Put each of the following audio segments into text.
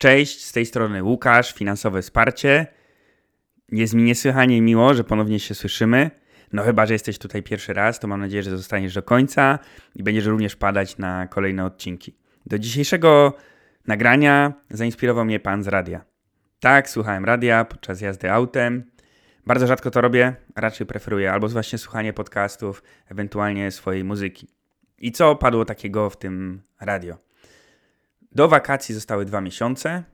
Cześć, z tej strony Łukasz, finansowe wsparcie. Jest mi niesłychanie miło, że ponownie się słyszymy. No chyba, że jesteś tutaj pierwszy raz, to mam nadzieję, że zostaniesz do końca i będziesz również padać na kolejne odcinki. Do dzisiejszego nagrania zainspirował mnie pan z radia. Tak, słuchałem radia podczas jazdy autem. Bardzo rzadko to robię, raczej preferuję albo właśnie słuchanie podcastów, ewentualnie swojej muzyki. I co padło takiego w tym radio? Do wakacji zostały dwa miesiące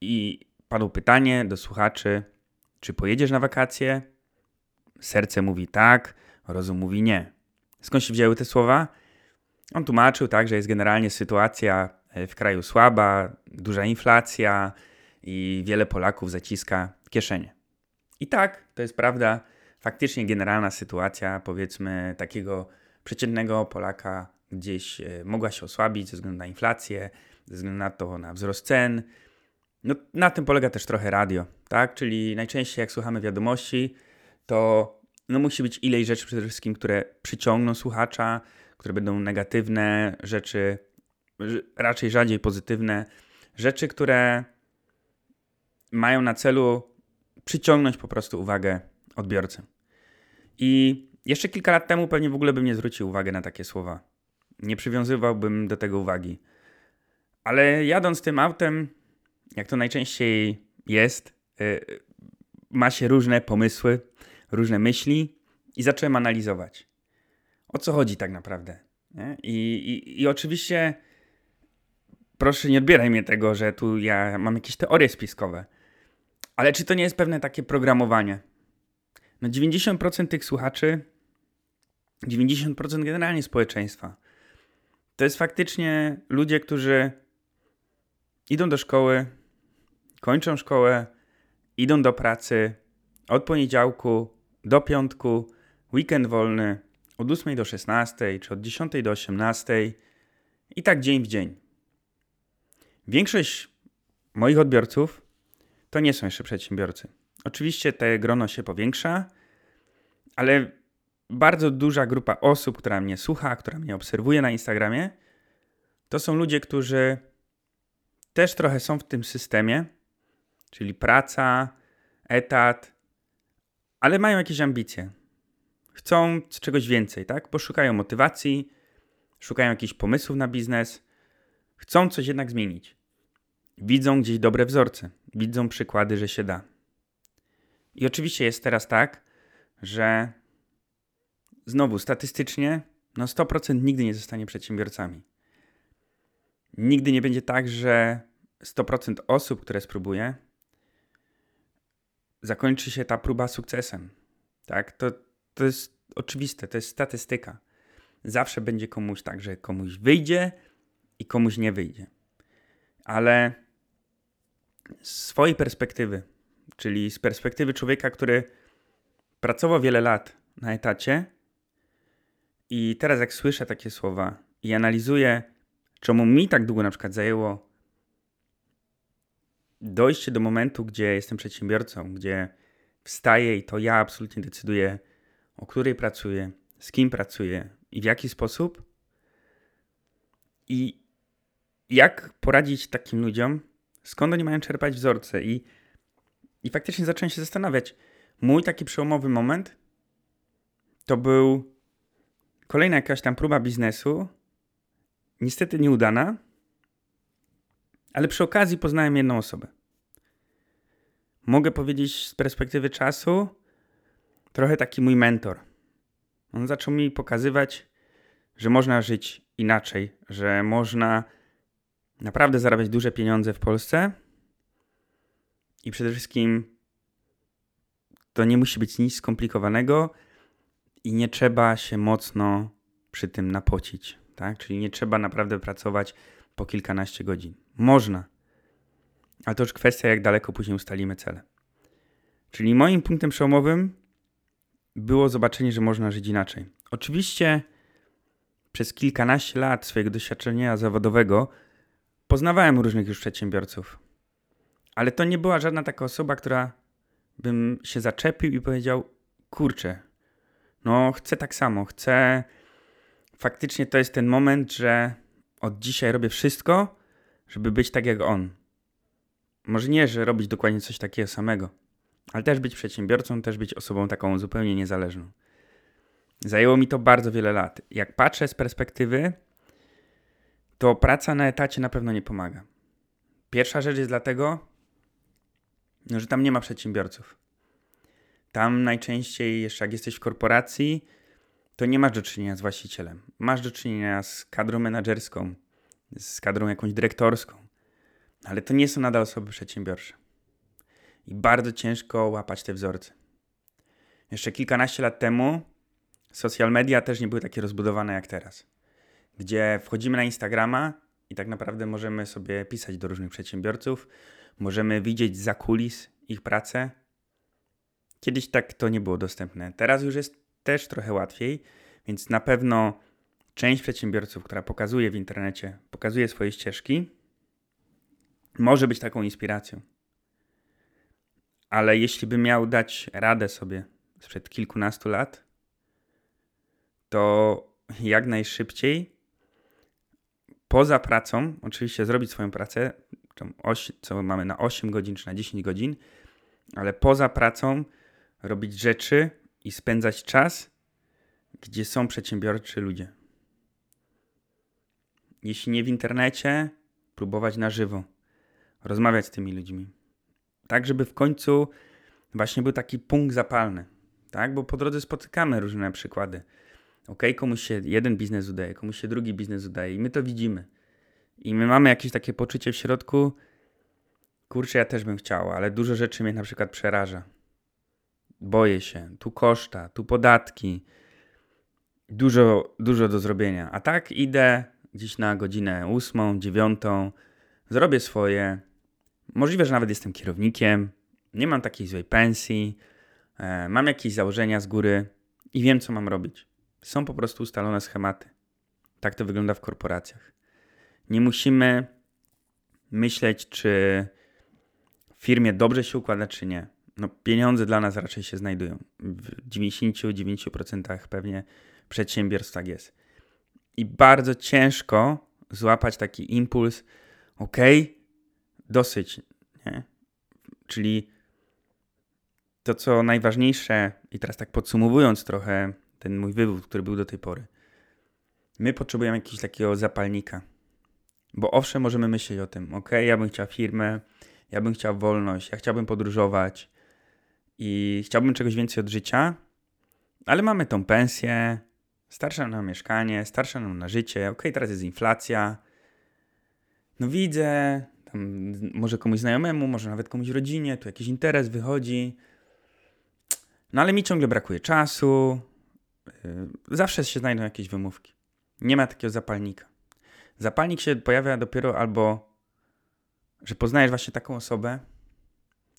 i padło pytanie do słuchaczy, czy pojedziesz na wakacje? Serce mówi tak, rozum mówi nie. Skąd się wzięły te słowa? On tłumaczył tak, że jest generalnie sytuacja e, w kraju słaba, duża inflacja i wiele Polaków zaciska kieszenie. I tak, to jest prawda. Faktycznie generalna sytuacja, powiedzmy, takiego przeciętnego Polaka gdzieś e, mogła się osłabić ze względu na inflację, ze względu na to, na wzrost cen. No, na tym polega też trochę radio, tak? Czyli najczęściej jak słuchamy wiadomości, to no, musi być ileś rzeczy przede wszystkim, które przyciągną słuchacza, które będą negatywne, rzeczy raczej rzadziej pozytywne, rzeczy, które mają na celu przyciągnąć po prostu uwagę odbiorcy. I jeszcze kilka lat temu pewnie w ogóle bym nie zwrócił uwagi na takie słowa. Nie przywiązywałbym do tego uwagi. Ale jadąc tym autem, jak to najczęściej jest, yy, ma się różne pomysły, różne myśli i zacząłem analizować. O co chodzi tak naprawdę? I, i, I oczywiście proszę nie odbieraj mnie tego, że tu ja mam jakieś teorie spiskowe. Ale czy to nie jest pewne takie programowanie? No 90% tych słuchaczy, 90% generalnie społeczeństwa, to jest faktycznie ludzie, którzy idą do szkoły, kończą szkołę, idą do pracy od poniedziałku do piątku, weekend wolny od 8 do 16, czy od 10 do 18 i tak dzień w dzień. Większość moich odbiorców to nie są jeszcze przedsiębiorcy. Oczywiście te grono się powiększa, ale bardzo duża grupa osób, która mnie słucha, która mnie obserwuje na Instagramie, to są ludzie, którzy też trochę są w tym systemie, czyli praca, etat, ale mają jakieś ambicje. Chcą czegoś więcej, tak? Poszukają motywacji, szukają jakichś pomysłów na biznes, chcą coś jednak zmienić. Widzą gdzieś dobre wzorce, widzą przykłady, że się da. I oczywiście jest teraz tak, że znowu statystycznie no 100% nigdy nie zostanie przedsiębiorcami. Nigdy nie będzie tak, że 100% osób, które spróbuje, zakończy się ta próba sukcesem. Tak? To, to jest oczywiste, to jest statystyka. Zawsze będzie komuś tak, że komuś wyjdzie i komuś nie wyjdzie. Ale z swojej perspektywy, czyli z perspektywy człowieka, który pracował wiele lat na etacie i teraz jak słyszę takie słowa i analizuję, czemu mi tak długo na przykład zajęło dojście do momentu, gdzie jestem przedsiębiorcą, gdzie wstaję i to ja absolutnie decyduję, o której pracuję, z kim pracuję i w jaki sposób. I jak poradzić takim ludziom, skąd oni mają czerpać wzorce. I, i faktycznie zacząłem się zastanawiać. Mój taki przełomowy moment to był kolejna jakaś tam próba biznesu, niestety nieudana, ale przy okazji poznałem jedną osobę. Mogę powiedzieć z perspektywy czasu, trochę taki mój mentor. On zaczął mi pokazywać, że można żyć inaczej, że można naprawdę zarabiać duże pieniądze w Polsce i przede wszystkim to nie musi być nic skomplikowanego i nie trzeba się mocno przy tym napocić, tak? Czyli nie trzeba naprawdę pracować po kilkanaście godzin. Można. Ale to już kwestia, jak daleko później ustalimy cele. Czyli moim punktem przełomowym było zobaczenie, że można żyć inaczej. Oczywiście przez kilkanaście lat swojego doświadczenia zawodowego poznawałem różnych już przedsiębiorców, ale to nie była żadna taka osoba, która bym się zaczepił i powiedział: Kurczę, no chcę tak samo, chcę. Faktycznie to jest ten moment, że od dzisiaj robię wszystko, żeby być tak jak on. Może nie, że robić dokładnie coś takiego samego, ale też być przedsiębiorcą, też być osobą taką zupełnie niezależną. Zajęło mi to bardzo wiele lat. Jak patrzę z perspektywy, to praca na etacie na pewno nie pomaga. Pierwsza rzecz jest dlatego, no, że tam nie ma przedsiębiorców. Tam najczęściej, jeszcze jak jesteś w korporacji, to nie masz do czynienia z właścicielem. Masz do czynienia z kadrą menedżerską, z kadrą jakąś dyrektorską, ale to nie są nadal osoby przedsiębiorcze. I bardzo ciężko łapać te wzorce. Jeszcze kilkanaście lat temu social media też nie były takie rozbudowane jak teraz, gdzie wchodzimy na Instagrama i tak naprawdę możemy sobie pisać do różnych przedsiębiorców, możemy widzieć za kulis ich pracę. Kiedyś tak to nie było dostępne. Teraz już jest też trochę łatwiej, więc na pewno część przedsiębiorców, która pokazuje w internecie, pokazuje swoje ścieżki, może być taką inspiracją. Ale jeśli by miał dać radę sobie sprzed kilkunastu lat, to jak najszybciej poza pracą, oczywiście zrobić swoją pracę, co mamy na 8 godzin czy na 10 godzin, ale poza pracą robić rzeczy i spędzać czas, gdzie są przedsiębiorczy ludzie. Jeśli nie w internecie, próbować na żywo, rozmawiać z tymi ludźmi. Tak, żeby w końcu właśnie był taki punkt zapalny. Tak, bo po drodze spotykamy różne przykłady. Ok, komuś się jeden biznes udaje, komuś się drugi biznes udaje i my to widzimy. I my mamy jakieś takie poczucie w środku, kurczę, ja też bym chciał, ale dużo rzeczy mnie na przykład przeraża. Boję się, tu koszta, tu podatki, dużo, dużo do zrobienia. A tak idę gdzieś na godzinę ósmą, dziewiątą, zrobię swoje. Możliwe, że nawet jestem kierownikiem, nie mam takiej złej pensji, e, mam jakieś założenia z góry i wiem, co mam robić. Są po prostu ustalone schematy. Tak to wygląda w korporacjach. Nie musimy myśleć, czy w firmie dobrze się układa, czy nie. No, pieniądze dla nas raczej się znajdują. W 99% pewnie przedsiębiorstw tak jest. I bardzo ciężko złapać taki impuls, ok, dosyć, nie? Czyli to, co najważniejsze, i teraz tak podsumowując trochę ten mój wywód, który był do tej pory. My potrzebujemy jakiegoś takiego zapalnika. Bo owszem, możemy myśleć o tym, ok, ja bym chciał firmę, ja bym chciał wolność, ja chciałbym podróżować i chciałbym czegoś więcej od życia, ale mamy tą pensję, starsze nam na mieszkanie, starsze nam na życie, ok, teraz jest inflacja. No widzę, tam może komuś znajomemu, może nawet komuś rodzinie, tu jakiś interes wychodzi. No ale mi ciągle brakuje czasu, Y, zawsze się znajdą jakieś wymówki. Nie ma takiego zapalnika. Zapalnik się pojawia dopiero albo, że poznajesz właśnie taką osobę,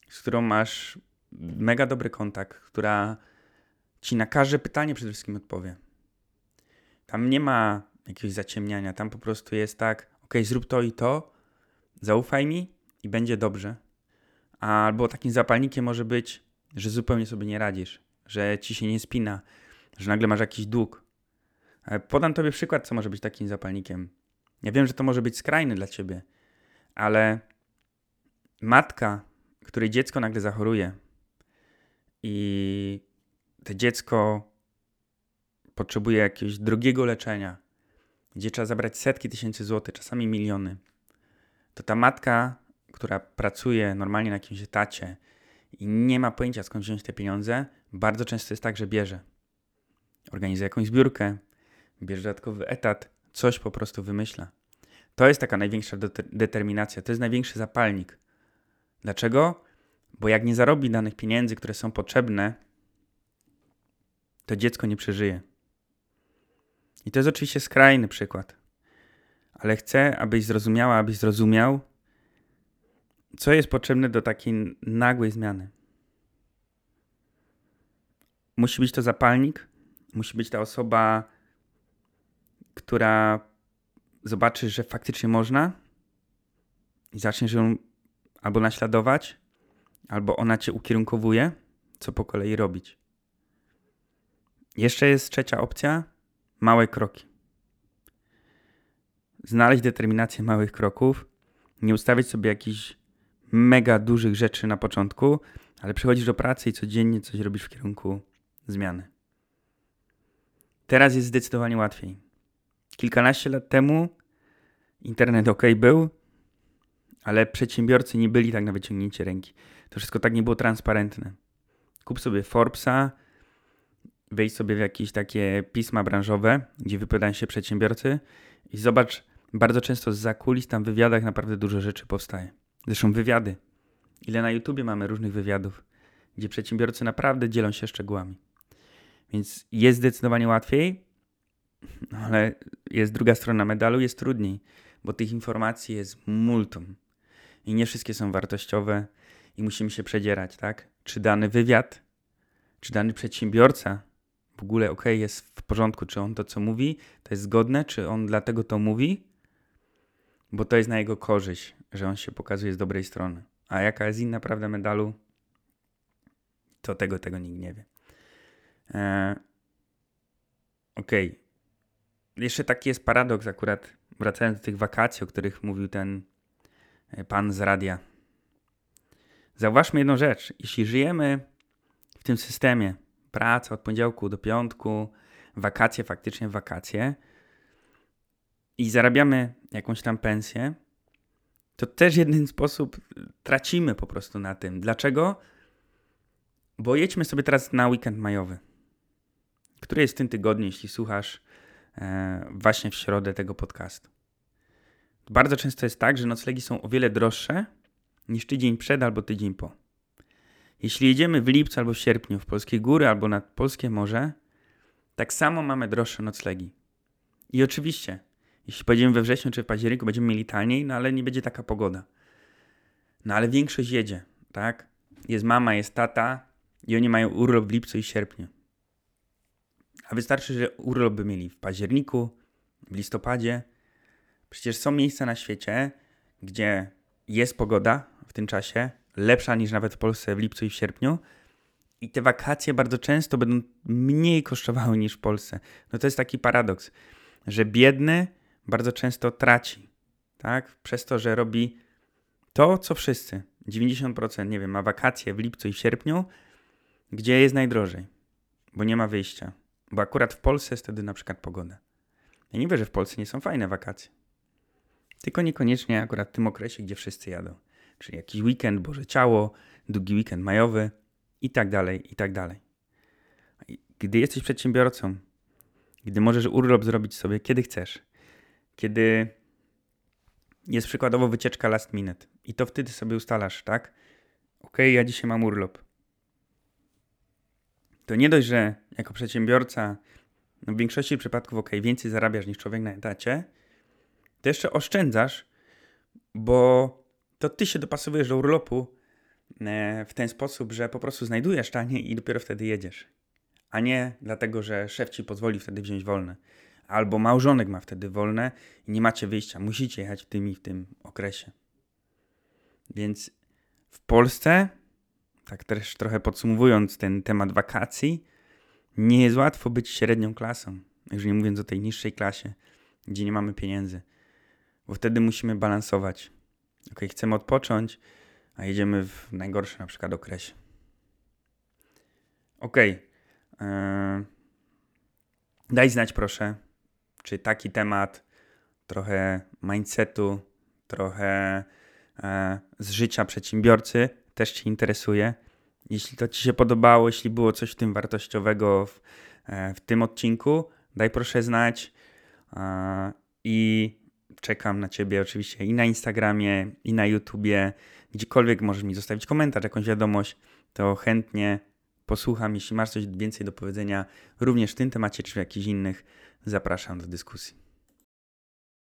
z którą masz mega dobry kontakt, która ci na każde pytanie przede wszystkim odpowie. Tam nie ma jakiegoś zaciemniania, tam po prostu jest tak, ok, zrób to i to, zaufaj mi i będzie dobrze. Albo takim zapalnikiem może być, że zupełnie sobie nie radzisz, że ci się nie spina, że nagle masz jakiś dług. Podam tobie przykład, co może być takim zapalnikiem. Ja wiem, że to może być skrajny dla ciebie, ale matka, której dziecko nagle zachoruje i to dziecko potrzebuje jakiegoś drogiego leczenia, gdzie trzeba zabrać setki tysięcy złotych, czasami miliony, to ta matka, która pracuje normalnie na jakimś etacie i nie ma pojęcia skąd wziąć te pieniądze, bardzo często jest tak, że bierze organizuje jakąś zbiórkę, bierze dodatkowy etat, coś po prostu wymyśla. To jest taka największa determinacja, to jest największy zapalnik. Dlaczego? Bo jak nie zarobi danych pieniędzy, które są potrzebne, to dziecko nie przeżyje. I to jest oczywiście skrajny przykład. Ale chcę, abyś zrozumiała, abyś zrozumiał, co jest potrzebne do takiej nagłej zmiany. Musi być to zapalnik, musi być ta osoba, która zobaczy, że faktycznie można i zaczniesz ją albo naśladować, albo ona cię ukierunkowuje, co po kolei robić. Jeszcze jest trzecia opcja małe kroki. Znaleźć determinację małych kroków Nie ustawiać sobie jakichś mega dużych rzeczy na początku, ale przychodzisz do pracy i codziennie coś robisz w kierunku zmiany. Teraz jest zdecydowanie łatwiej. Kilkanaście lat temu internet ok był, ale przedsiębiorcy nie byli tak na wyciągnięcie ręki. To wszystko tak nie było transparentne. Kup sobie Forbesa, wejdź sobie w jakieś takie pisma branżowe, gdzie wypowiadają się przedsiębiorcy i zobacz, bardzo często z kulis tam w wywiadach naprawdę dużo rzeczy powstaje. Zresztą wywiady. Ile na YouTubie mamy różnych wywiadów, gdzie przedsiębiorcy naprawdę dzielą się szczegółami. Więc jest zdecydowanie łatwiej, ale jest druga strona medalu, jest trudniej, bo tych informacji jest multum i nie wszystkie są wartościowe i musimy się przedzierać, tak? Czy dany wywiad, czy dany przedsiębiorca w ogóle ok, jest w porządku, czy on to co mówi, to jest zgodne, czy on dlatego to mówi, bo to jest na jego korzyść, że on się pokazuje z dobrej strony. A jaka jest inna prawda medalu, to tego, tego nikt nie wie. Eee. Okay. Jeszcze taki jest paradoks akurat, wracając do tych wakacji, o których mówił ten e, pan z radia. Zauważmy jedną rzecz. Jeśli żyjemy w tym systemie, praca od poniedziałku do piątku, wakacje, faktycznie wakacje i zarabiamy jakąś tam pensję, to też jeden sposób tracimy po prostu na tym. Dlaczego? Bo jedźmy sobie teraz na weekend majowy, który jest w tym tygodniu, jeśli słuchasz e, właśnie w środę tego podcastu. Bardzo często jest tak, że noclegi są o wiele droższe niż tydzień przed albo tydzień po. Jeśli jedziemy w lipcu albo w sierpniu w polskie góry albo nad polskie morze, tak samo mamy droższe noclegi. I oczywiście, jeśli pojedziemy we wrześniu czy w październiku, będziemy mieli taniej, no ale nie będzie taka pogoda. No ale większość jedzie, tak? Jest mama, jest tata i oni mają urlop w lipcu i sierpniu. A wystarczy, że urlop by mieli w październiku, w listopadzie. Przecież są miejsca na świecie, gdzie jest pogoda w tym czasie, lepsza niż nawet w Polsce w lipcu i w sierpniu. I te wakacje bardzo często będą mniej kosztowały niż w Polsce. No to jest taki paradoks, że biedny bardzo często traci, tak? Przez to, że robi to, co wszyscy. 90%, nie wiem, ma wakacje w lipcu i w sierpniu, gdzie jest najdrożej, bo nie ma wyjścia. Bo akurat w Polsce jest wtedy na przykład pogoda. Ja nie wiem, że w Polsce nie są fajne wakacje. Tylko niekoniecznie akurat w tym okresie, gdzie wszyscy jadą czyli jakiś weekend, Boże Ciało, długi weekend majowy i tak dalej, i tak dalej. Gdy jesteś przedsiębiorcą, gdy możesz urlop zrobić sobie kiedy chcesz, kiedy jest przykładowo wycieczka last minute i to wtedy sobie ustalasz, tak? Ok, ja dzisiaj mam urlop. To nie dość, że jako przedsiębiorca no w większości przypadków ok, więcej zarabiasz niż człowiek na etacie, to jeszcze oszczędzasz, bo to ty się dopasowujesz do urlopu e, w ten sposób, że po prostu znajdujesz taniej i dopiero wtedy jedziesz. A nie dlatego, że szef ci pozwoli wtedy wziąć wolne. Albo małżonek ma wtedy wolne i nie macie wyjścia. Musicie jechać w tym i w tym okresie. Więc w Polsce, tak też trochę podsumowując ten temat wakacji, nie jest łatwo być średnią klasą. Już nie mówiąc o tej niższej klasie, gdzie nie mamy pieniędzy. Bo wtedy musimy balansować ok, chcemy odpocząć, a jedziemy w najgorszy na przykład okresie. Ok. Yy, daj znać proszę, czy taki temat, trochę mindsetu, trochę e, z życia przedsiębiorcy też Cię interesuje. Jeśli to Ci się podobało, jeśli było coś w tym wartościowego w, e, w tym odcinku, daj proszę znać. E, I czekam na Ciebie oczywiście i na Instagramie, i na YouTubie, gdziekolwiek możesz mi zostawić komentarz, jakąś wiadomość, to chętnie posłucham. Jeśli masz coś więcej do powiedzenia, również w tym temacie czy w jakichś innych, zapraszam do dyskusji.